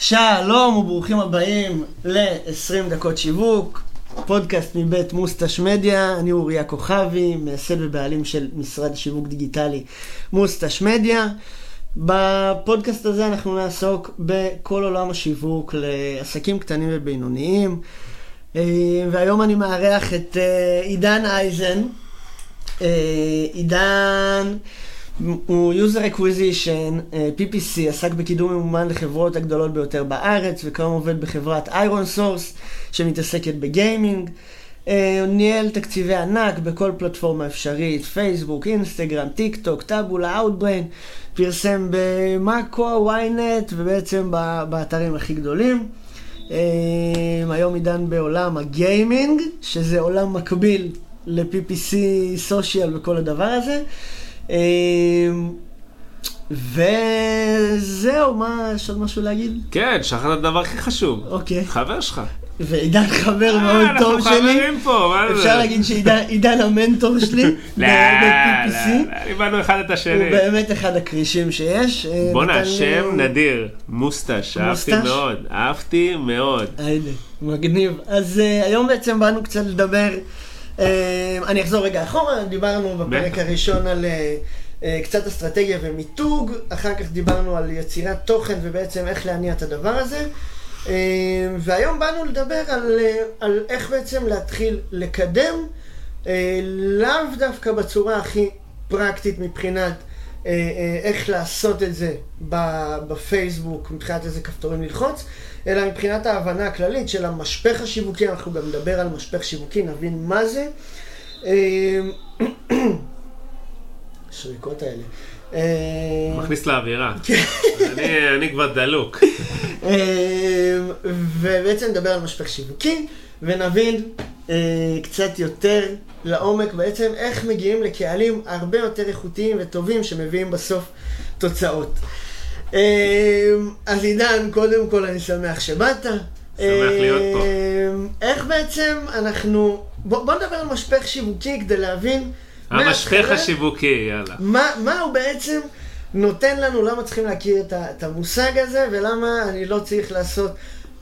שלום וברוכים הבאים ל-20 דקות שיווק, פודקאסט מבית מוסטש מדיה, אני אוריה כוכבי, מייסד ובעלים של משרד שיווק דיגיטלי מוסטש מדיה. בפודקאסט הזה אנחנו נעסוק בכל עולם השיווק לעסקים קטנים ובינוניים. אה, והיום אני מארח את אה, עידן אייזן. אה, עידן הוא user acquisition, PPC, עסק בקידום ממומן לחברות הגדולות ביותר בארץ, וכיום עובד בחברת איירון סורס, שמתעסקת בגיימינג. הוא ניהל תקציבי ענק בכל פלטפורמה אפשרית, פייסבוק, אינסטגרם, טיק טוק, טאבולה, אאוטבריין, פרסם במאקו, ynet, ובעצם באתרים הכי גדולים. היום עידן בעולם הגיימינג, שזה עולם מקביל ל-PPC, סושיאל וכל הדבר הזה. וזהו, מה, יש עוד משהו להגיד? כן, שכחת את הדבר הכי חשוב. אוקיי. חבר שלך. ועידן חבר מאוד טוב שלי. אנחנו חברים פה, מה זה? אפשר להגיד שעידן המנטור שלי לא, ב-PPC. לא, איבדנו אחד את השני. הוא באמת אחד הכרישים שיש. אה, בואנה, שם נדיר, מוסטש, אהבתי? מאוד, אהבתי מאוד. מגניב. אז uh, היום בעצם באנו קצת לדבר, אני אחזור רגע אחורה, דיברנו בפרק. הראשון על uh, uh, קצת אסטרטגיה ומיתוג, אחר כך דיברנו על יצירת תוכן ובעצם איך להניע את הדבר הזה. Uh, והיום באנו לדבר על, uh, על איך בעצם להתחיל לקדם, לאו דווקא בצורה הכי פרקטית מבחינת איך לעשות את זה בפייסבוק, מבחינת איזה כפתורים ללחוץ, אלא מבחינת ההבנה הכללית של המשפך השיווקי, אנחנו גם נדבר על משפך שיווקי, נבין מה זה. אה, השריקות האלה. אה, מכניס לאווירה. כן. אני- כבר דלוק. אה, ובעצם נדבר על משפך שיווקי, ונבין אה, קצת יותר לעומק בעצם איך מגיעים לקהלים הרבה יותר איכותיים וטובים שמביאים בסוף תוצאות. אה, אז עידן, קודם כל אני שמח שבאת. שמח להיות פה. אה, איך בעצם אנחנו... בוא, בוא נדבר על משפך שיווקי כדי להבין... המשפך השיווקי, יאללה. מה, מה הוא בעצם נותן לנו, למה צריכים להכיר את, את המושג הזה, ולמה אני לא צריך לעשות,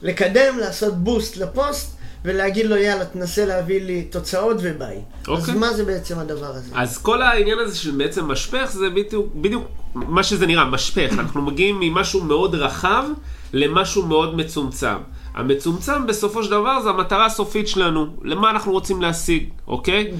לקדם, לעשות בוסט לפוסט, ולהגיד לו יאללה, תנסה להביא לי תוצאות וביי. אז אוקיי. מה זה בעצם הדבר הזה? אז כל העניין הזה של בעצם משפך זה בדיוק, בדיוק מה שזה נראה, משפך. אנחנו מגיעים ממשהו מאוד רחב למשהו מאוד מצומצם. המצומצם בסופו של דבר זה המטרה הסופית שלנו, למה אנחנו רוצים להשיג, אוקיי?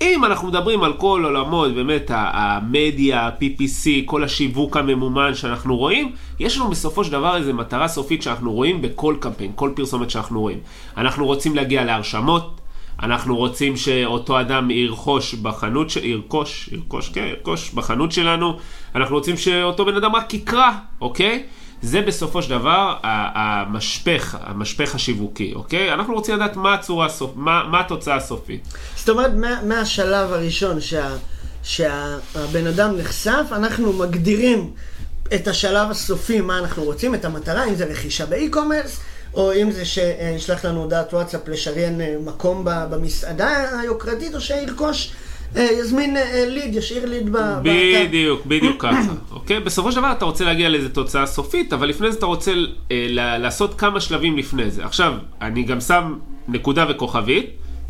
אם אנחנו מדברים על כל עולמות, באמת המדיה, ה-PPC, כל השיווק הממומן שאנחנו רואים, יש לנו בסופו של דבר איזו מטרה סופית שאנחנו רואים בכל קמפיין, כל פרסומת שאנחנו רואים. אנחנו רוצים להגיע להרשמות, אנחנו רוצים שאותו אדם ירכוש בחנות, ש... ירכוש, ירכוש, כן, ירכוש בחנות שלנו, אנחנו רוצים שאותו בן אדם רק יקרא, אוקיי? זה בסופו של דבר המשפך, המשפך השיווקי, אוקיי? אנחנו רוצים לדעת מה הצורה. מה, מה התוצאה הסופית. זאת אומרת, מה, מהשלב הראשון שה, שהבן אדם נחשף, אנחנו מגדירים את השלב הסופי, מה אנחנו רוצים, את המטרה, אם זה רכישה באי-קומרס, או אם זה שישלח לנו הודעת וואטסאפ לשריין אה, מקום במסעדה היוקרתית, או שירכוש, יזמין אה, ליד, ישאיר ליד באתר. בדיוק, בדיוק ככה, אוקיי? בסופו של דבר אתה רוצה להגיע לאיזו תוצאה סופית, אבל לפני זה אתה רוצה אה, לעשות כמה שלבים לפני זה. עכשיו, אני גם שם נקודה וכוכבית,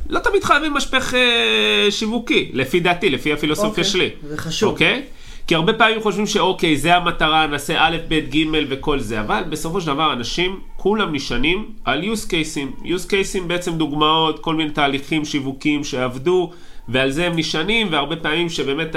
לא תמיד חייבים משפך אה, שיווקי, לפי דעתי, לפי הפילוסופיה אוקיי, שלי. זה חשוב. אוקיי? כי הרבה פעמים חושבים שאוקיי, זה המטרה, נעשה א', ב', ג' וכל זה, אבל בסופו של דבר אנשים, כולם נשענים על use cases. use cases בעצם דוגמאות, כל מיני תהליכים שיווקיים שעבדו, ועל זה הם נשענים, והרבה פעמים שבאמת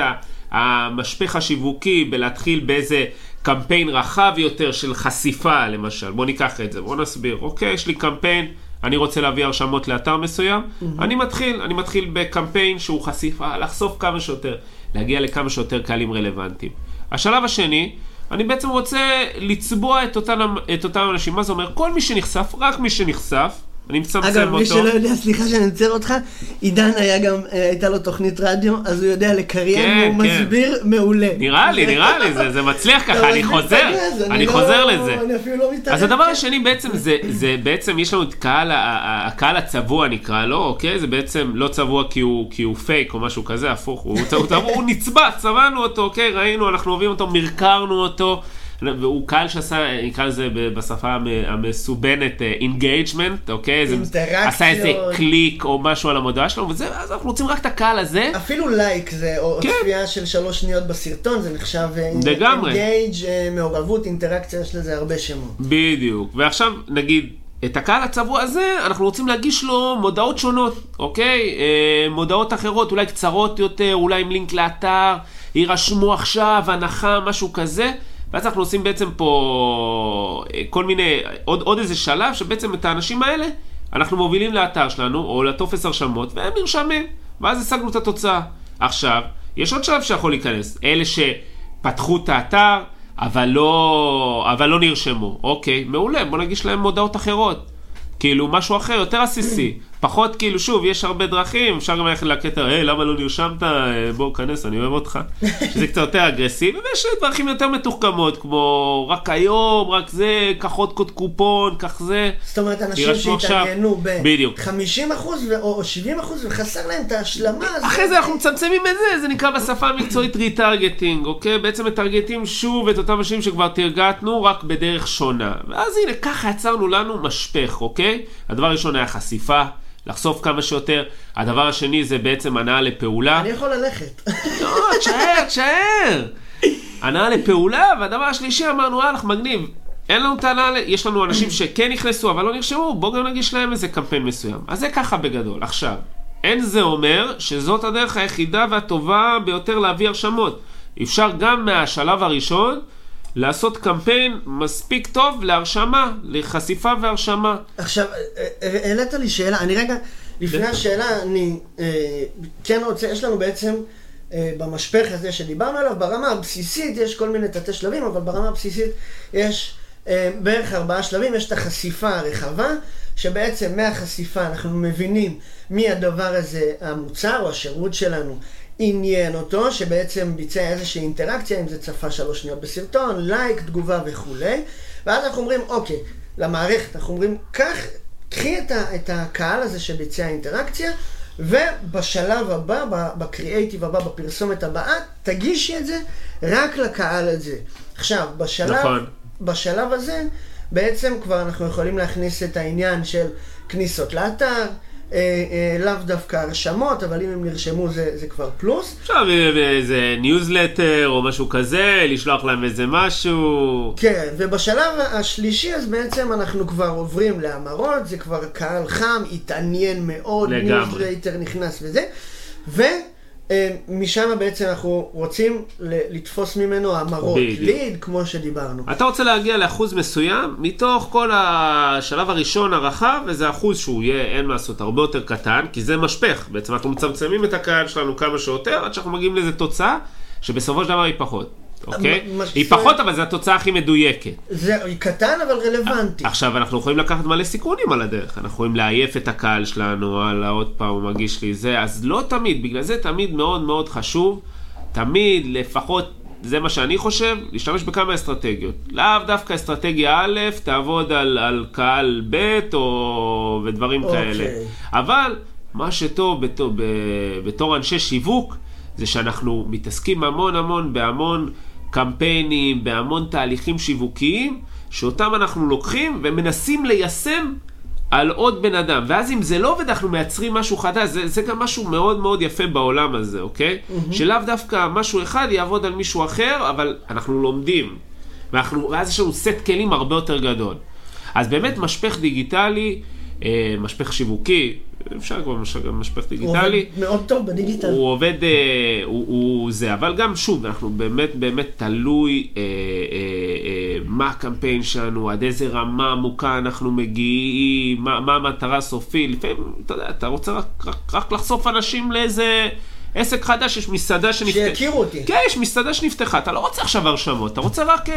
המשפך השיווקי בלהתחיל באיזה קמפיין רחב יותר של חשיפה, למשל. בוא ניקח את זה, בוא נסביר. אוקיי, יש לי קמפיין. אני רוצה להביא הרשמות לאתר מסוים, אני מתחיל, אני מתחיל בקמפיין שהוא חשיפה, לחשוף כמה שיותר, להגיע לכמה שיותר קהלים רלוונטיים. השלב השני, אני בעצם רוצה לצבוע את אותם, את אותם אנשים, מה זה אומר? כל מי שנחשף, רק מי שנחשף, אני מצמצם אגב, אותו. מי שלא יודע, סליחה שאני עוצר אותך, עידן היה גם, אה, הייתה לו תוכנית רדיו, אז הוא יודע לקריין, כן, והוא כן. מסביר מעולה. נראה לי, נראה לי, זה, זה מצליח ככה, אני מסביר את חוזר, הגז, אני לא- חוזר לזה. אני אפילו לא מתערב. אז הדבר. השני בעצם זה, זה בעצם יש לנו את קהל, הקהל הצבוע נקרא לו, אוקיי? זה בעצם לא צבוע כי הוא, כי הוא פייק או משהו כזה, הפוך, הוא, הוא, הוא, הוא נצבע, צבענו אותו, אוקיי? ראינו, אנחנו אוהבים אותו, מרקרנו אותו, והוא קהל שעשה, נקרא לזה בשפה המ- המסובנת engagement, אוקיי? זה- אינטראקציות. עשה איזה קליק או משהו על המודעה שלו, וזה, אז אנחנו רוצים רק את הקהל הזה. אפילו לייק זה, או כן. צפייה של שלוש שניות בסרטון, זה נחשב. engage, מעורבות, אינטראקציה, יש לזה הרבה שמות. בדיוק. ועכשיו, נגיד, את הקהל הצבוע הזה, אנחנו רוצים להגיש לו מודעות שונות, אוקיי? אה, מודעות אחרות, אולי קצרות יותר, אולי עם לינק לאתר, יירשמו עכשיו, הנחה, משהו כזה. ואז אנחנו עושים בעצם פה אה, כל מיני, עוד, עוד איזה שלב, שבעצם את האנשים האלה, אנחנו מובילים לאתר שלנו, או לטופס הרשמות, והם נרשמים. ואז השגנו את התוצאה. עכשיו, יש עוד שלב שיכול להיכנס. אלה שפתחו את האתר, אבל לא, אבל לא נרשמו. אוקיי, מעולה, בוא נגיש להם מודעות אחרות. כאילו, משהו אחר, יותר עסיסי. פחות, כאילו, שוב, יש הרבה דרכים, אפשר גם ללכת לקטע, היי, למה לא נרשמת? אה, בוא, כנס, אני אוהב אותך. שזה קצת יותר אגרסיבי, ויש דרכים יותר מתוחכמות, כמו רק היום, רק זה, קח עוד קוד קופון, קח זה. זאת אומרת, אנשים. שהתעניינו בדיוק. ב-50% או 70% וחסר להם את ההשלמה הזאת. אחרי זה אנחנו מצמצמים את זה, זה נקרא בשפה המקצועית retargeting, אוקיי? בעצם מטרגטים שוב את אותם אנשים שכבר תרגטנו, רק בדרך שונה. ואז הנה, ככה יצרנו לנו משפך, אוקיי? הדבר הראשון היה חשיפה, לחשוף כמה שיותר. הדבר השני זה בעצם הנעה לפעולה. אני יכול ללכת. לא, תשאר, תשאר. הנעה לפעולה, והדבר השלישי אמרנו, הלך, מגניב. אין לנו טענה, יש לנו אנשים שכן נכנסו אבל לא נרשמו, בואו גם נגיש להם איזה קמפיין מסוים. אז זה ככה בגדול. עכשיו, אין זה אומר שזאת הדרך היחידה והטובה ביותר להביא הרשמות. אפשר גם מהשלב הראשון לעשות קמפיין מספיק טוב להרשמה, לחשיפה והרשמה. עכשיו, העלית לי שאלה, אני רגע, לפני השאלה, אני אה, כן רוצה, יש לנו בעצם אה, במשפך הזה שדיברנו עליו, ברמה הבסיסית יש כל מיני תתי שלבים, אבל ברמה הבסיסית יש אה, בערך ארבעה שלבים, יש את החשיפה הרחבה, שבעצם מהחשיפה אנחנו מבינים מי הדבר הזה, המוצר או השירות שלנו. עניין אותו, שבעצם ביצע איזושהי אינטראקציה, אם זה צפה שלוש שניות בסרטון, לייק, תגובה וכולי, ואז אנחנו אומרים, אוקיי, למערכת, אנחנו אומרים, קח, קחי את, ה, את הקהל הזה שביצע אינטראקציה, ובשלב הבא, בקריאייטיב הבא, בפרסומת הבאה, תגישי את זה רק לקהל הזה. עכשיו, בשלב, נכון. בשלב הזה, בעצם כבר אנחנו יכולים להכניס את העניין של כניסות לאתר, לאו דווקא הרשמות, אבל אם הם נרשמו זה, זה כבר פלוס. עכשיו איזה ניוזלטר או משהו כזה, לשלוח להם איזה משהו. כן, ובשלב השלישי אז בעצם אנחנו כבר עוברים להמרות, זה כבר קהל חם, התעניין מאוד, לגמרי. ניוזלטר נכנס וזה, ומשם בעצם אנחנו רוצים לתפוס ממנו המרות. ליד, כמו שדיברנו. אתה רוצה להגיע לאחוז מסוים מתוך כל השלב הראשון הרחב, וזה אחוז שהוא יהיה, אין מה לעשות, הרבה יותר קטן, כי זה משפך. בעצם אנחנו מצמצמים את הקהל שלנו כמה שיותר, עד שאנחנו מגיעים לאיזה תוצאה, שבסופו של דבר היא פחות. אוקיי? מה היא פחות, אבל זו התוצאה הכי מדויקת. זה קטן אבל רלוונטי. עכשיו, אנחנו יכולים לקחת מלא סיכונים על הדרך. אנחנו יכולים לעייף את הקהל שלנו, וואלה, עוד פעם הוא מגיש לי זה, אז לא תמיד, בגלל זה תמיד מאוד מאוד חשוב, תמיד, לפחות, זה מה שאני חושב, להשתמש בכמה אסטרטגיות. לאו דווקא אסטרטגיה א', תעבוד על, על קהל ב' או ודברים אוקיי. כאלה. אבל, מה שטוב בתור, בתור אנשי שיווק, זה שאנחנו מתעסקים המון המון בהמון קמפיינים, בהמון תהליכים שיווקיים, שאותם אנחנו לוקחים ומנסים ליישם על עוד בן אדם. ואז אם זה לא עובד, אנחנו מייצרים משהו חדש. זה, זה גם משהו מאוד מאוד יפה בעולם הזה, אוקיי? Mm-hmm. שלאו דווקא משהו אחד יעבוד על מישהו אחר, אבל אנחנו לומדים. ואנחנו, ואז יש לנו סט כלים הרבה יותר גדול. אז באמת משפך דיגיטלי, אה, משפך שיווקי, אפשר כבר מש- גם משפך הוא דיגיטלי. עובד מאוד טוב בדיגיטל. הוא עובד, אה, הוא, הוא זה, אבל גם שוב, אנחנו באמת באמת תלוי אה, אה, אה, מה הקמפיין שלנו, עד איזה רמה עמוקה אנחנו מגיעים, מה, מה המטרה הסופית, לפעמים, אתה יודע, אתה רוצה רק, רק, רק לחשוף אנשים לאיזה עסק חדש, יש מסעדה שנפתחה. שיכירו אותי. כן, יש מסעדה שנפתחה, אתה לא רוצה עכשיו הרשמות, אתה רוצה רק, אה,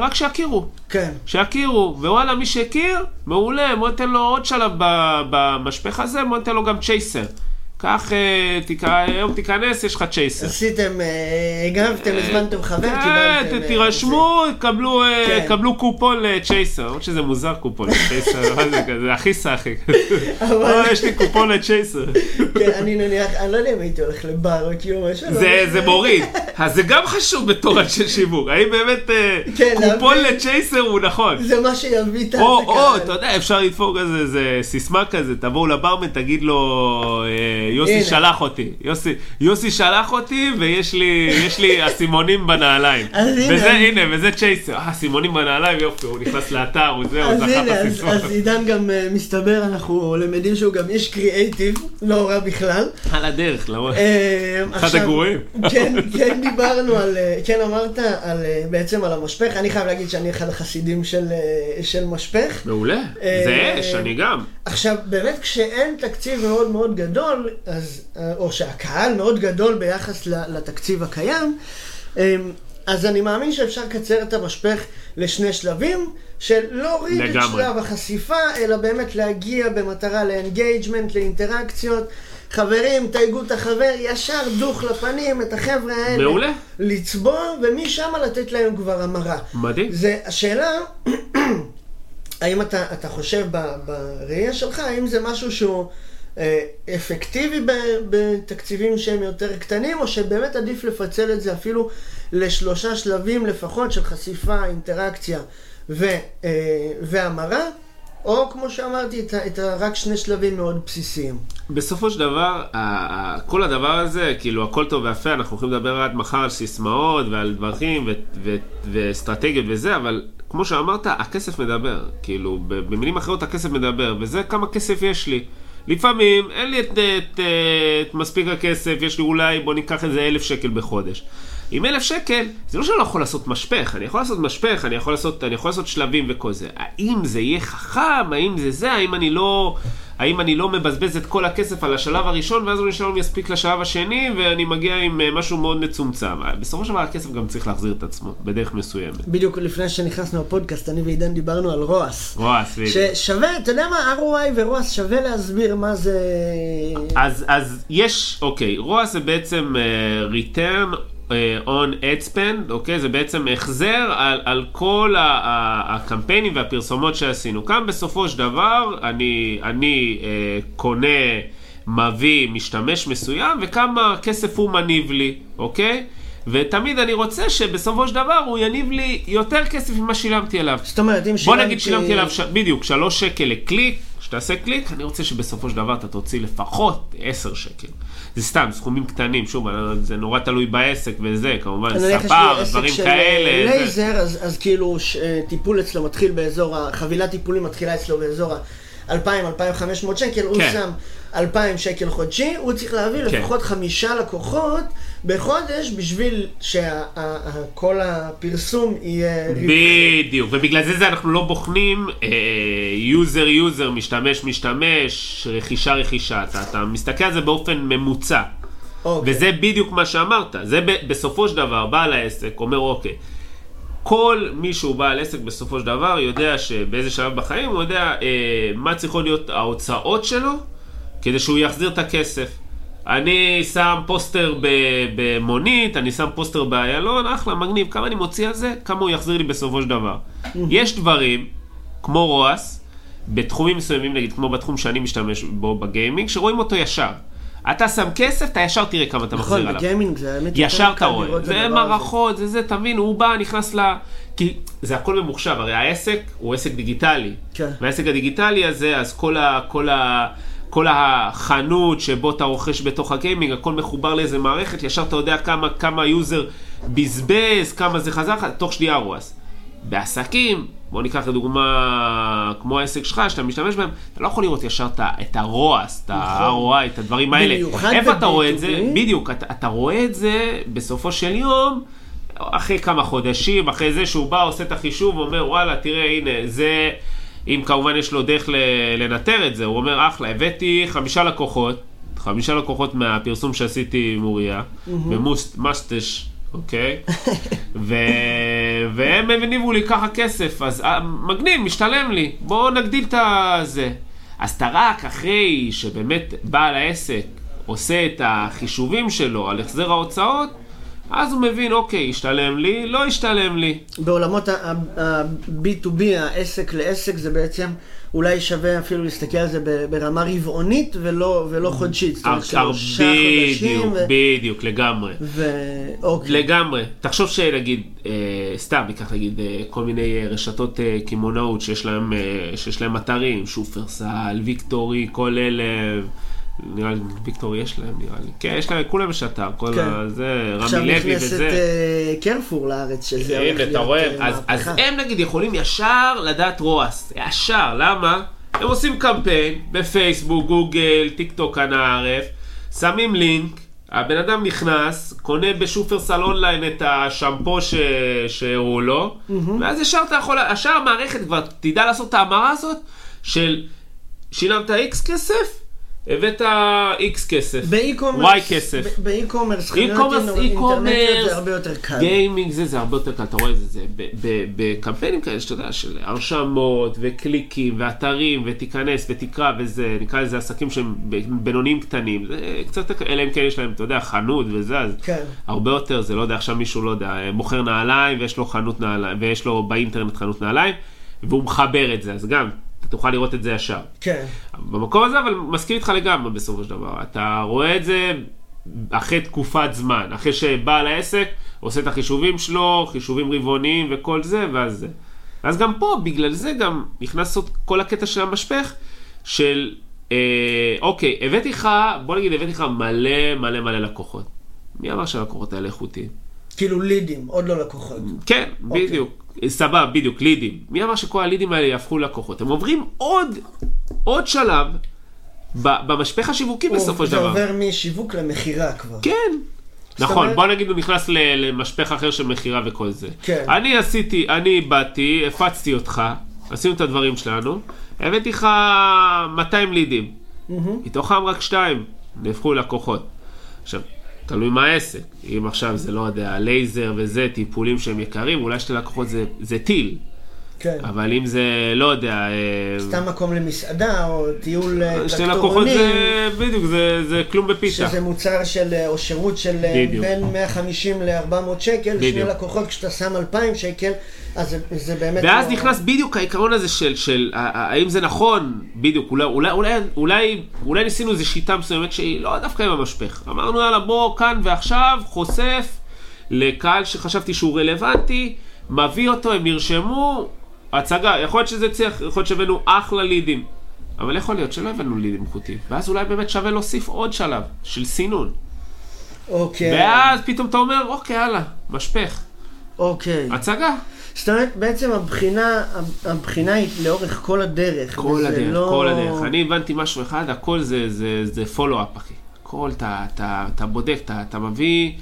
רק שיכירו. כן. שיכירו, ווואלה, מי שהכיר, מעולה, בוא ניתן לו עוד שלב ב- במשפך הזה, בוא ניתן לו גם צ'ייסר. קח, אה, היום תיכנס, יש לך צ'ייסר. עשיתם, אה, הגבתם, הזמנתם חבר, קיבלתם... אה, תירשמו, קבלו, אה, כן. קבלו קופון לצ'ייסר. למרות שזה מוזר קופון לצ'ייסר, זה הכי סאחי. אה, יש לי קופון לצ'ייסר. כן, אני נניח, אני לא יודע אם הייתי הולך לבר או כאילו משהו. זה, מוריד. אז זה גם חשוב בתור אנשי שיווק. האם באמת אה, כן, קופון. לצ'ייסר הוא נכון? זה מה שיביא את או, או. אתה יודע, אפשר לדפוק איזה סיסמה כזה, תבואו לברמן, תגיד לו, אה, יוסי הנה. שלח אותי. יוסי, יוסי שלח אותי, ויש לי, יש לי אסימונים בנעליים. אז הנה, וזה, הנה, וזה צ'ייסר. אה, אסימונים בנעליים, יופי, הוא נכנס לאתר, הוא זה, הוא אז זכה אז- בסיסמה. אז עידן גם אה, מסתבר, אנחנו למדים שהוא גם איש קריאייטיב, לא רע בכלל. על הדרך, למרות. אה, אחד הגרועים. כן, כן דיברנו על, אה, כן אמרת על, בעצם על המשפך, אני חייב להגיד שאני אחד החסידים של, של משפך. מעולה, זה אש, אני גם. עכשיו, באמת כשאין תקציב מאוד מאוד גדול, אז, אה, או שהקהל מאוד גדול ביחס לתקציב הקיים, אה, אז אני מאמין שאפשר לקצר את המשפך לשני שלבים, של להוריד את. שלב החשיפה, אלא באמת להגיע במטרה ל engagement, לאינטראקציות. חברים, תייגו את החבר, ישר דוך לפנים, את החבר'ה האלה. מעולה. לצבוע, ומשם לתת להם כבר המרה. מדהים. זה, השאלה, האם אתה, אתה חושב בראייה שלך, האם זה משהו שהוא אפקטיבי ב, בתקציבים שהם יותר קטנים, או שבאמת עדיף לפצל את זה אפילו לשלושה שלבים לפחות של חשיפה, אינטראקציה ו, אה, והמרה, או כמו שאמרתי, את, את רק שני שלבים מאוד בסיסיים. בסופו של דבר, כל הדבר הזה, כאילו, הכל טוב ויפה, אנחנו יכולים לדבר עד מחר על סיסמאות ועל ו- ואסטרטגיות וזה, אבל כמו שאמרת, הכסף מדבר. כאילו, במילים אחרות, הכסף מדבר, וזה כמה כסף יש לי. לפעמים אין לי את, את, את, את מספיק הכסף, יש לי אולי, בוא ניקח איזה אלף שקל בחודש. עם אלף שקל, זה לא שאני לא יכול לעשות משפך, אני יכול לעשות משפך, אני יכול לעשות, אני יכול לעשות שלבים וכל זה. האם זה יהיה חכם, האם זה זה, האם אני לא, האם אני לא מבזבז את כל הכסף על השלב הראשון, ואז הוא נשאר יספיק לשלב השני, ואני מגיע עם אה, משהו מאוד מצומצם. בסופו של דבר הכסף גם צריך להחזיר את עצמו, בדרך מסוימת. בדיוק לפני שנכנסנו לפודקאסט, אני ועידן דיברנו על רועס. וואו, סביבי. ששווה, אתה יודע מה, ROI ורועס שווה להסביר מה זה... אז, אז יש, אוקיי, רוע זה בעצם uh, return on ad spend, אוקיי? זה בעצם החזר על, על כל ה- ה- הקמפיינים והפרסומות שעשינו. כאן בסופו של דבר, אני, אני uh, קונה, מביא משתמש מסוים, וכמה כסף הוא מניב לי, אוקיי? ותמיד אני רוצה שבסופו של דבר הוא יניב לי יותר כסף ממה שילמתי עליו. זאת אומרת, אם בוא שילמתי... נגיד שילמתי עליו, ש... בדיוק, שלוש שקל לקליק, כשתעשה קליק, אני רוצה שבסופו של דבר אתה תוציא לפחות עשר שקל. זה סתם, סכומים קטנים, שוב, זה נורא תלוי בעסק וזה, כמובן, ספר, דברים כאלה. זה- לייזר, אז, אז כאילו ש, אה, טיפול אצלו מתחיל באזור, חבילת טיפולים מתחילה אצלו באזור ה-2,000-2,500 שקל, הוא כן. שם 2,000 שקל חודשי, הוא צריך להביא כן. לפחות חמישה לקוחות בחודש בשביל שכל הפרסום יהיה... בדיוק, ובגלל זה, זה אנחנו לא בוחנים user user, משתמש משתמש, רכישה רכישה, אתה, אתה מסתכל על זה באופן ממוצע. אוקיי. וזה בדיוק מה שאמרת, זה ב- בסופו של דבר, בעל העסק אומר אוקיי, כל מי שהוא בעל עסק בסופו של דבר יודע שבאיזה שלב בחיים הוא יודע אה, מה צריכות להיות ההוצאות שלו כדי שהוא יחזיר את הכסף. אני שם פוסטר במונית, אני שם פוסטר באיילון, אחלה, מגניב, כמה אני מוציא על זה, כמה הוא יחזיר לי בסופו של דבר. יש דברים, כמו ROAS, בתחומים מסוימים, נגיד כמו בתחום שאני משתמש בו בגיימינג, שרואים אותו ישר. אתה שם כסף, אתה ישר תראה כמה אתה מחזיר נכון, עליו. בגיימינג זה האמת ישר אתה רואה, זה. מערכות, זה זה, תבין, הוא בא, נכנס ל... כי זה הכל ממוחשב, הרי העסק הוא עסק דיגיטלי. כן. והעסק הדיגיטלי הזה, אז כל, ה, כל, ה, כל החנות שבו אתה רוכש בתוך הגיימינג, הכל מחובר לאיזה מערכת, ישר אתה יודע כמה, כמה ה user בזבז, כמה זה חזר לך, תוך שנייה ROAS. בעסקים, בוא ניקח לדוגמה כמו העסק שלך, שאתה משתמש בהם, אתה לא יכול לראות ישר את ה ROAS, את ה-ROI, את הדברים האלה. איפה אתה רואה את זה? ב-B2B? בדיוק, אתה, אתה רואה את זה בסופו של יום, אחרי כמה חודשים, אחרי זה שהוא בא, עושה את החישוב, ואומר, וואלה, תראה, הנה, זה, אם כמובן יש לו דרך לנטר את זה, הוא אומר, אחלה, הבאתי חמישה לקוחות, חמישה לקוחות מהפרסום שעשיתי עם אוריה, במוסטש, אוקיי? ו... והם הניבו לי ככה כסף, אז אה, מגניב, משתלם לי, בואו נגדיל את הזה. אז אתה רק אחרי שבאמת בעל העסק עושה את החישובים שלו על החזר ההוצאות, אז הוא מבין, אוקיי, השתלם לי, לא השתלם לי. בעולמות ה-B2B, העסק לעסק, זה בעצם אולי שווה אפילו להסתכל על זה ברמה רבעונית ולא, ולא חודשית. זאת אומרת, שלושה חודשים. בדיוק, ו- בדיוק, לגמרי. ו- אוקיי. לגמרי. תחשוב שנגיד, אה, סתם, ניקח נגיד אה, כל מיני אה, רשתות אה, קמעונאות שיש להם, אה, שיש להם אתרים, שופרסל, ויקטורי, כל אלה, נראה לי, ויקטורי יש להם, נראה לי. כן, יש להם, כולם יש אתר, כל כן. ה... זה, עכשיו רמי לוי נכנסת וזה. אה, קרפור לארץ, שזה הולך להיות רואה? אה, אז, אז מהפכה. הם נגיד יכולים ישר לדעת רועס. ישר, למה? הם עושים קמפיין בפייסבוק, גוגל, טיק טוק, אנא ערף, שמים לינק, הבן אדם נכנס, קונה בשופרסל אונליין את השמפו ש... שהראו לו, ואז ישר אתה יכול, ישר המערכת כבר תדע לעשות את ההמרה הזאת של שילמת איקס כסף, הבאת איקס כסף, וואי כסף. ב e-commerce, חנויות אינטרנטיות זה הרבה יותר קל. גיימינג זה, זה הרבה יותר קל, אתה רואה את זה, בקמפיינים כאלה שאתה יודע, של הרשמות וקליקים ואתרים ותיכנס ותקרא וזה, נקרא לזה עסקים שהם בינוניים קטנים, זה קצת, אלא אם כן יש להם, אתה יודע, חנות וזה, אז כן. הרבה יותר, זה לא יודע, עכשיו מישהו, לא יודע, מוכר נעליים ויש לו חנות נעליים, ויש לו באינטרנט חנות נעליים, והוא מחבר את זה, אז גם, אתה תוכל לראות את זה ישר. כן. במקום הזה, אבל מסכים איתך לגמרי בסופו של דבר. אתה רואה את זה אחרי תקופת זמן, אחרי שבעל העסק עושה את החישובים שלו, חישובים רבעוניים וכל זה, ואז זה. אז גם פה, בגלל זה גם נכנס עוד כל הקטע של המשפך, של, אה, אוקיי, הבאתי לך, בוא נגיד, הבאתי לך מלא מלא מלא לקוחות. מי אמר שהלקוחות האלה איכותיים? כאילו לידים, עוד לא לקוחות. כן, אוקיי. בדיוק. סבבה, בדיוק, לידים. מי אמר שכל הלידים האלה יהפכו לקוחות? הם עוברים עוד, עוד שלב במשפך השיווקי בסופו של זה דבר. עובר משיווק למכירה כבר. כן. נכון, בוא נגיד הוא נכנס למשפך אחר של מכירה וכל זה. כן. אני עשיתי, אני באתי, הפצתי אותך, עשינו את הדברים שלנו, הבאתי לך 200 לידים. מתוכם רק שתיים נהפכו לקוחות. עכשיו, תלוי מה העסק. אם עכשיו זה לא יודע, לייזר וזה, טיפולים שהם יקרים, אולי שתי לקוחות זה, זה טיל. כן. אבל אם זה, לא יודע, אה, סתם מקום למסעדה, או טיול אה, שתי לקוחות טרקטורונים, זה, בדיוק, זה, זה כלום בפיתה. שזה מוצר של, אה, או שירות של אה, בדיוק. בין 150 ל-400 שקל, שני בדיוק. לקוחות, כשאתה שם 2,000 שקל, אז זה, זה באמת... ואז לא- נכנס בדיוק העיקרון הזה של, של ה- האם זה נכון, בדיוק, אולי, אולי, אולי, אולי, אולי ניסינו איזו שיטה מסוימת שהיא לא דווקא עם המשפך. אמרנו יאללה בוא כאן ועכשיו חושף לקהל שחשבתי שהוא רלוונטי, מביא אותו, הם נרשמו, הצגה, יכול להיות שזה הצליח, יכול להיות שהבאנו אחלה לידים. אבל יכול להיות שלא הבאנו לידים איכותיים, ואז אולי באמת שווה להוסיף עוד שלב של סינון. אוקיי, ואז פתאום אתה אומר, אוקיי, יאללה, משפך, אוקיי. הצגה. זאת אומרת, בעצם הבחינה, הבחינה היא לאורך כל הדרך. כל הדרך, לא... כל הדרך. אני הבנתי משהו אחד, הכל זה, זה, זה פולו-אפ, אחי. הכל, אתה, בודק, אתה מביא,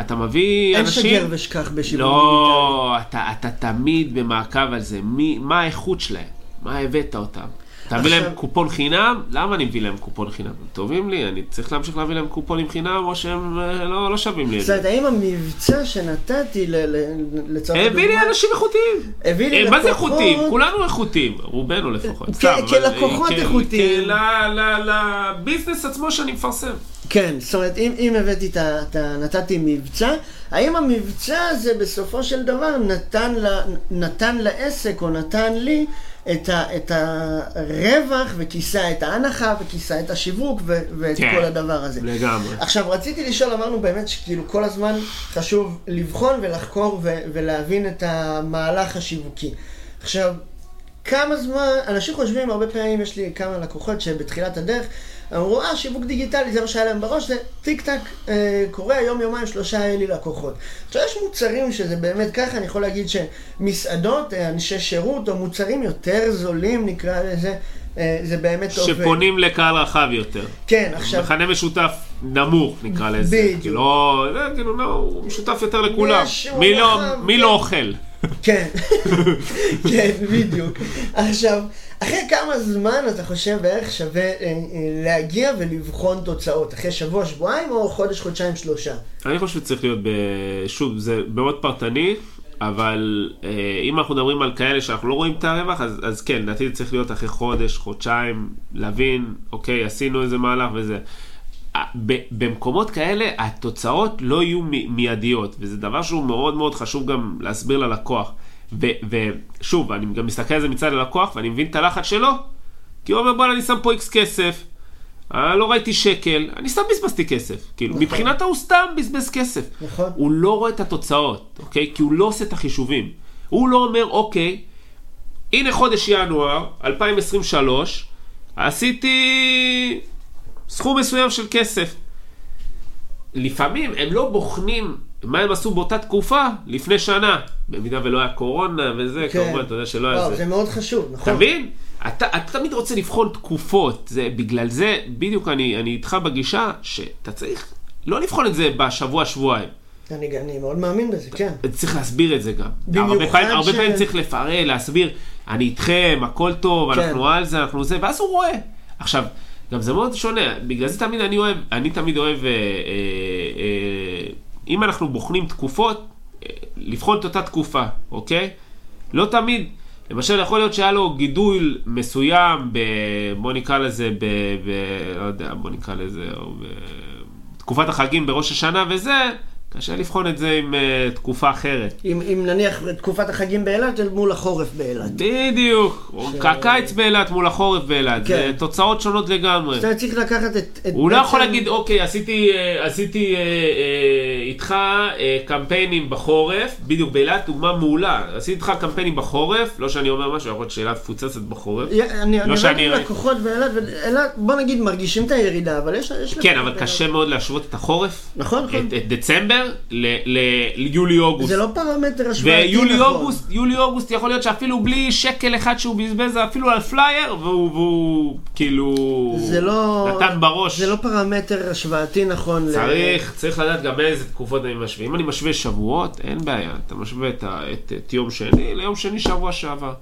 אתה מביא אין אנשים... שגר ושכח בשיווק דיגיטלי. לא, אתה, אתה תמיד במעקב על זה. מי, מה האיכות שלהם? מה הבאת אותם? אתה מביא עכשיו- להם קופון חינם? למה אני מביא להם קופון חינם? הם טובים לי, אני צריך להמשיך להביא להם קופונים חינם, או שהם אה, לא, לא שווים לי את זאת זה. אומרת, האם המבצע שנתתי לצורך הביא לי אנשים איכותיים. הביא לי אה, מה זה לקוחות- איכותיים? כולנו איכותיים, רובנו לפחות. כלקוחות אה, איכותיים. לביזנס עצמו שאני מפרסם. כן, זאת אומרת, אם, אם הבאתי את ה... נתתי מבצע, האם המבצע הזה בסופו של דבר נתן, ל, נתן לעסק או נתן לי את, ה, את הרווח וכיסה את ההנחה וכיסה את השיווק ו, ואת כן. כל הדבר הזה. לגמרי. עכשיו, רציתי לשאול, אמרנו באמת שכאילו כל הזמן חשוב לבחון ולחקור ו- ולהבין את המהלך השיווקי. עכשיו, כמה זמן, אנשים חושבים, הרבה פעמים יש לי כמה לקוחות שבתחילת הדרך אמרו, אה, שיווק דיגיטלי, זה מה שהיה להם בראש, זה טיק טק אה, קורה, יום, יומיים, שלושה היה לי לקוחות. עכשיו, יש מוצרים שזה באמת ככה, אני יכול להגיד שמסעדות, אה, אנשי שירות, או מוצרים יותר זולים, נקרא לזה, אה, זה באמת עובד. שפונים לקהל רחב יותר. כן, עכשיו... מכנה משותף נמוך נקרא לזה. בדיוק. כאילו, זה כאילו, לא, הוא משותף יותר לכולם. מי לא- מי כן. לא אוכל? כן, כן, בדיוק. עכשיו, אחרי כמה זמן אתה חושב בערך שווה אה, אה, להגיע ולבחון תוצאות? אחרי שבוע, שבועיים או חודש, חודשיים, שלושה? אני חושב שצריך להיות. שוב, זה מאוד פרטני, אבל אה, אם אנחנו מדברים על כאלה שאנחנו לא רואים את הרווח, אז, אז כן, לדעתי זה צריך להיות אחרי חודש, חודשיים, להבין, אוקיי, עשינו איזה מהלך וזה. ב- במקומות כאלה התוצאות לא יהיו מיידיות, וזה דבר שהוא מאוד מאוד חשוב גם להסביר ללקוח. ו- ושוב, אני גם מסתכל על זה מצד הלקוח, ואני מבין את הלחץ שלו, כי הוא אומר, בוא'נה, אני שם פה איקס כסף, אה, לא ראיתי שקל, אני סתם בזבזתי כסף. כאילו, נכון. מבחינתו הוא סתם בזבז כסף. נכון. הוא לא רואה את התוצאות, אוקיי? כי הוא לא עושה את החישובים. הוא לא אומר, אוקיי, הנה חודש ינואר 2023, עשיתי סכום מסוים של כסף. לפעמים הם לא בוחנים מה הם עשו באותה תקופה לפני שנה. במידה ולא היה קורונה וזה, כן. כמובן, אתה יודע שלא היה וואו, זה. זה מאוד חשוב, נכון. אתה מבין? אתה, אתה תמיד רוצה לבחון תקופות, זה, בגלל זה, בדיוק אני, אני איתך בגישה, שאתה צריך לא לבחון את זה בשבוע-שבועיים. אני, אני מאוד מאמין בזה, כן. צריך להסביר את זה גם. במיוחד הרבה פעמים, הרבה ש- פעמים צריך לפרט, להסביר, אני איתכם, הכל טוב, כן. אנחנו על זה, אנחנו זה, ואז הוא רואה. עכשיו, גם זה מאוד שונה, בגלל זה תמיד אני אוהב, אני תמיד אוהב, אה, אה, אה, אם אנחנו בוחנים תקופות, אה, לבחון את אותה תקופה, אוקיי? לא תמיד. למשל, יכול להיות שהיה לו גידול מסוים, ב, בוא נקרא לזה, ב, ב, לא יודע, בוא נקרא לזה, או בתקופת החגים בראש השנה וזה, קשה לבחון את זה עם uh, תקופה אחרת. אם, אם נניח תקופת החגים באילת אל מול החורף באילת. בדיוק, או הקיץ באילת מול החורף באילת, כן. זה תוצאות שונות לגמרי. אתה צריך לקחת את... את הוא לא יכול להגיד, אוקיי, עשיתי, אה, עשיתי אה, אה, איתך אה, קמפיינים בחורף, בדיוק באילת, דוגמה מעולה. עשיתי איתך קמפיינים בחורף, לא שאני אומר משהו, יכול להיות שאילת מפוצצת בחורף. י- אני אני שאני ראיתי. לקוחות באילת, ואילת, בוא נגיד, מרגישים את הירידה, אבל יש... יש כן, אבל. קשה מאוד להשוות את החורף, נכון, נכון. את, את דצמבר, ל- ליולי-אוגוסט. זה לא פרמטר השוואתי, נכון. אוגוסט, יולי אוגוסט יכול להיות שאפילו בלי שקל אחד שהוא בזבז אפילו על פלייר והוא, והוא כאילו לא... נתן בראש. זה לא פרמטר השוואתי נכון. ל- צריך, צריך לדעת גם איזה תקופות אני משווה. אם אני משווה שבועות, אין בעיה. אתה משווה את, את, את יום שני ליום שני שבוע שעבר.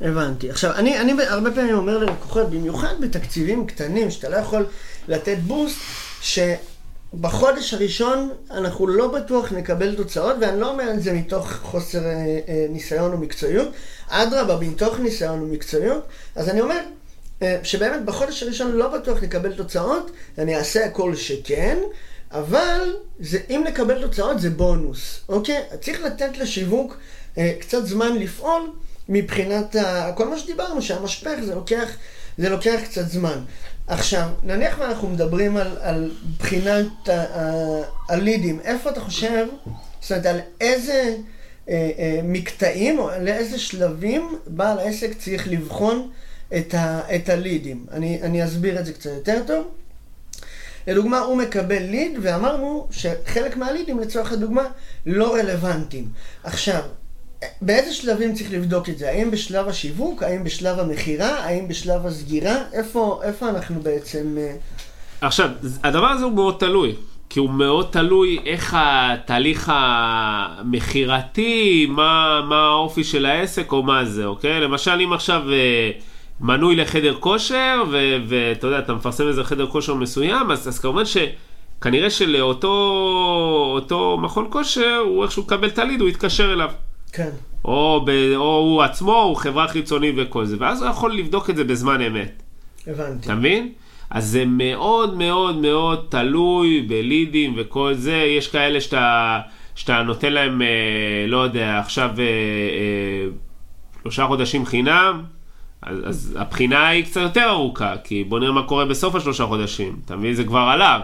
הבנתי. עכשיו, אני, אני הרבה פעמים אומר ללקוחות, במיוחד בתקציבים קטנים, שאתה לא יכול לתת בוסט, שבחודש הראשון אנחנו לא בטוח נקבל תוצאות, ואני לא אומר את זה מתוך חוסר אה, אה, ניסיון ומקצועיות, אדרבה, מתוך ניסיון ומקצועיות, אז אני אומר, אה, שבאמת בחודש הראשון לא בטוח נקבל תוצאות, אני אעשה הכל שכן, אבל זה, אם נקבל תוצאות זה בונוס, אוקיי? צריך לתת לשיווק אה, קצת זמן לפעול מבחינת ה... כל מה שדיברנו, שהמשפך זה לוקח, זה לוקח קצת זמן. עכשיו, נניח ואנחנו מדברים על, על בחינת הלידים, איפה אתה חושב, זאת אומרת, על איזה אה, אה, מקטעים או על איזה שלבים בעל העסק צריך לבחון את, ה, את הלידים. אני, אני אסביר את זה קצת יותר טוב. לדוגמה, הוא מקבל ליד, ואמרנו שחלק מהלידים, לצורך הדוגמה, לא רלוונטיים. עכשיו, באיזה שלבים צריך לבדוק את זה? האם בשלב השיווק? האם בשלב המכירה? האם בשלב הסגירה? איפה, איפה אנחנו בעצם... אה, עכשיו, הדבר הזה הוא מאוד תלוי. כי הוא מאוד תלוי איך התהליך המכירתי, מה, מה האופי של העסק או מה זה, אוקיי? למשל, אם עכשיו אה, מנוי לחדר כושר, ואתה יודע, אתה מפרסם איזה חדר כושר מסוים, אז, אז כמובן שכנראה שלאותו אותו מכון כושר, הוא איכשהו מקבל את הליד, הוא יתקשר אליו. כן. או, ב, או הוא עצמו, הוא חברה חיצונית וכל זה, ואז הוא יכול לבדוק את זה בזמן אמת. הבנתי. אתה מבין? אז זה מאוד מאוד מאוד תלוי בלידים וכל זה. יש כאלה שאתה, שאתה נותן להם, אה, לא יודע, עכשיו אה, אה, שלושה חודשים חינם, אז, אז הבחינה היא קצת יותר ארוכה, כי בוא נראה מה קורה בסוף השלושה חודשים. אתה מבין? זה כבר עליו.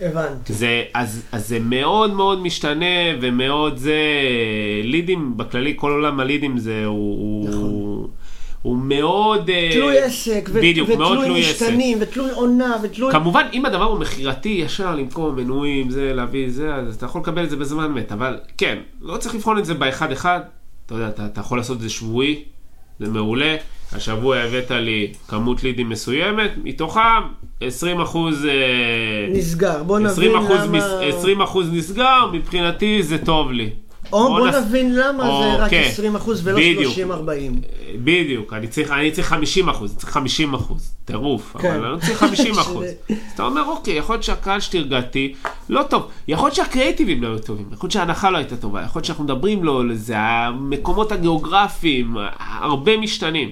הבנתי. זה, אז, אז זה מאוד מאוד משתנה ומאוד זה, לידים בכללי, כל עולם הלידים זה, הוא, נכון. הוא, הוא מאוד, אה, תלוי עסק, ו- בדיוק, מאוד ותלוי תלוי עסק. משתנים, ותלוי עונה, ותלוי... כמובן, אם הדבר הוא מכירתי, ישר למכור מנויים, זה, להביא זה, אז אתה יכול לקבל את זה בזמן מת, אבל כן, לא צריך לבחון את זה באחד-אחד, אתה יודע, אתה, אתה יכול לעשות את זה שבועי, זה מעולה, השבוע הבאת לי כמות לידים מסוימת, מתוכם 20 אחוז... נסגר. בוא נבין 20 אחוז, למה... מס, 20 אחוז נסגר, מבחינתי זה טוב לי. או בוא נס- נבין למה או, זה רק כן, 20 אחוז ולא בדיוק. 30-40. בדיוק, אני צריך, אני צריך 50 אחוז, צריך 50 אחוז, טירוף, כן. אבל אני צריך 50 אחוז. אז אתה אומר, אוקיי, יכול להיות שהקהל שתרגעתי לא טוב, יכול להיות שהקריאיטיבים לא היו טובים, יכול להיות שההנחה לא הייתה טובה, יכול להיות שאנחנו מדברים לו, זה המקומות הגיאוגרפיים, הרבה משתנים.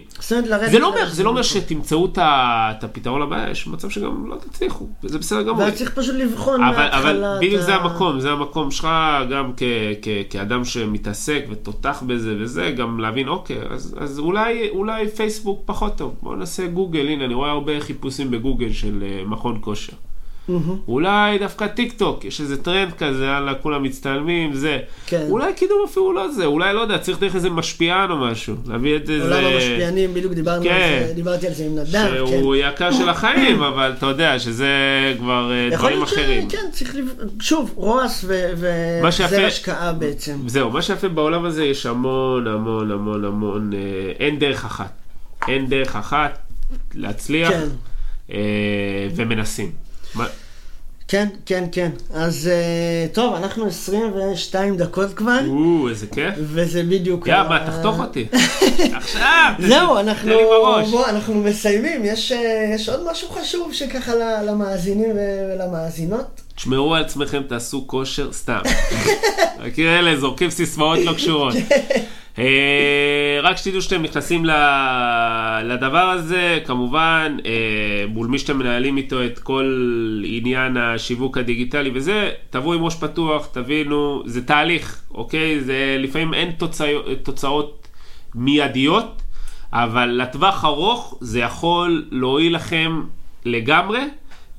זה לא אומר, זה לא אומר. שתמצאו את הפתרון לבעיה, יש מצב שגם לא תצליחו, וזה בסדר גמור. ואז צריך פשוט לבחון אבל, מההתחלה אבל בדיוק זה המקום, זה המקום שלך גם כ, כ, כאדם שמתעסק ותותח בזה וזה, גם להבין, אוקיי, אז, אז אולי, אולי פייסבוק פחות טוב, בואו נעשה גוגל, הנה, אני רואה הרבה חיפושים בגוגל של uh, מכון כושר. מהמם. אולי דווקא טיק טוק, יש איזה טרנד כזה, יאללה, כולם מצטלמים, זה. כן. אולי קידום אפילו לא זה, אולי, לא יודע, צריך דרך איזה משפיען או משהו, להביא את זה. עולם המשפיענים, בדיוק דיברנו כן. על זה, דיברתי על זה עם נדב, כן. שהוא יקר של החיים, אבל אתה יודע שזה כבר אה, דברים אחרים. שכן, צריך לב... שוב, רועס וזה שיפה- השקעה בעצם. זהו, מה שיפה בעולם הזה, יש המון המון המון המון, אה, אין דרך אחת. אין דרך אחת להצליח, כן. אה, ומנסים. מה- כן, כן, כן. אז אה, טוב, אנחנו 22 דקות כבר, או, איזה כיף. וזה בדיוק... יא, מה, תחתוך אותי. עכשיו, תן- זהו, תן אנחנו, לי בראש. בוא, אנחנו מסיימים, יש, אה, יש עוד משהו חשוב שככה למאזינים ולמאזינות? תשמרו על עצמכם, תעשו כושר, סתם. מכיר אלה, זורקים סיסמאות לא קשורות. אה, רק שתדעו שאתם נכנסים לדבר הזה, כמובן, אה, מול מי שאתם מנהלים איתו את כל עניין השיווק הדיגיטלי וזה, תבואו עם ראש פתוח, תבינו, זה תהליך, אוקיי? זה לפעמים אין תוצא, תוצאות מיידיות, אבל לטווח ארוך זה יכול להועיל לכם לגמרי.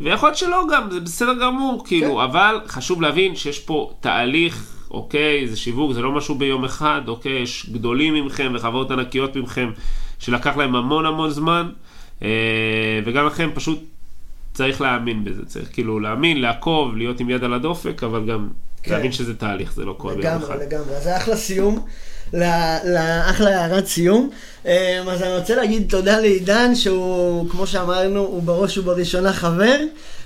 ויכול להיות שלא גם, זה בסדר גמור, כאילו, כן. אבל חשוב להבין שיש פה תהליך, אוקיי, זה שיווק, זה לא משהו ביום אחד, אוקיי, יש גדולים ממכם וחברות ענקיות ממכם שלקח להם המון המון זמן, אה, וגם לכם פשוט צריך להאמין בזה, צריך כאילו להאמין, לעקוב, להיות עם יד על הדופק, אבל גם כן. להבין שזה תהליך, זה לא קורה ביום אחד. לגמרי, לגמרי. זה אחלה סיום, לאחלה הערת סיום. אה, אז אני רוצה להגיד תודה לעידן, שהוא, כמו שאמרנו, הוא בראש ובראשונה חבר,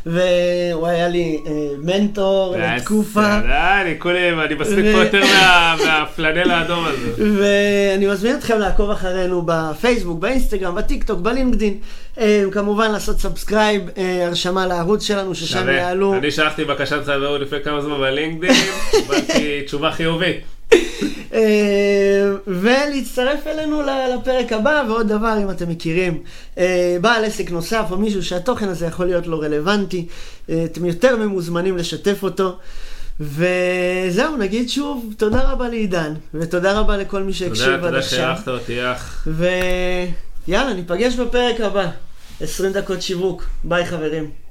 והוא היה לי אה, מנטור לתקופה. אני כולי, אני מסמיק פה יותר מה- מהפנל האדום הזה. ואני מזמין אתכם לעקוב אחרינו בפייסבוק, באינסטגרם, בטיקטוק, בלינקדין. אה, כמובן לעשות subscribe, אה, הרשמה לערוץ שלנו, ששם. יעלו. אני שלחתי בקשת חברות לפני כמה זמן בלינקדאין, קיבלתי תשובה חיובית. אה, ולהצטרף אלינו לפרק הבא, ועוד דבר, אם אתם מכירים אה, בעל עסק נוסף או מישהו שהתוכן הזה יכול להיות לו רלוונטי, אה, אתם יותר ממוזמנים לשתף אותו. וזהו, נגיד שוב, תודה רבה לעידן, ותודה רבה לכל מי שהקשיב תודה, עד תודה עכשיו. שאירחת אותי, אח. ויאללה, ניפגש בפרק הבא. 20 דקות שיווק. ביי חברים.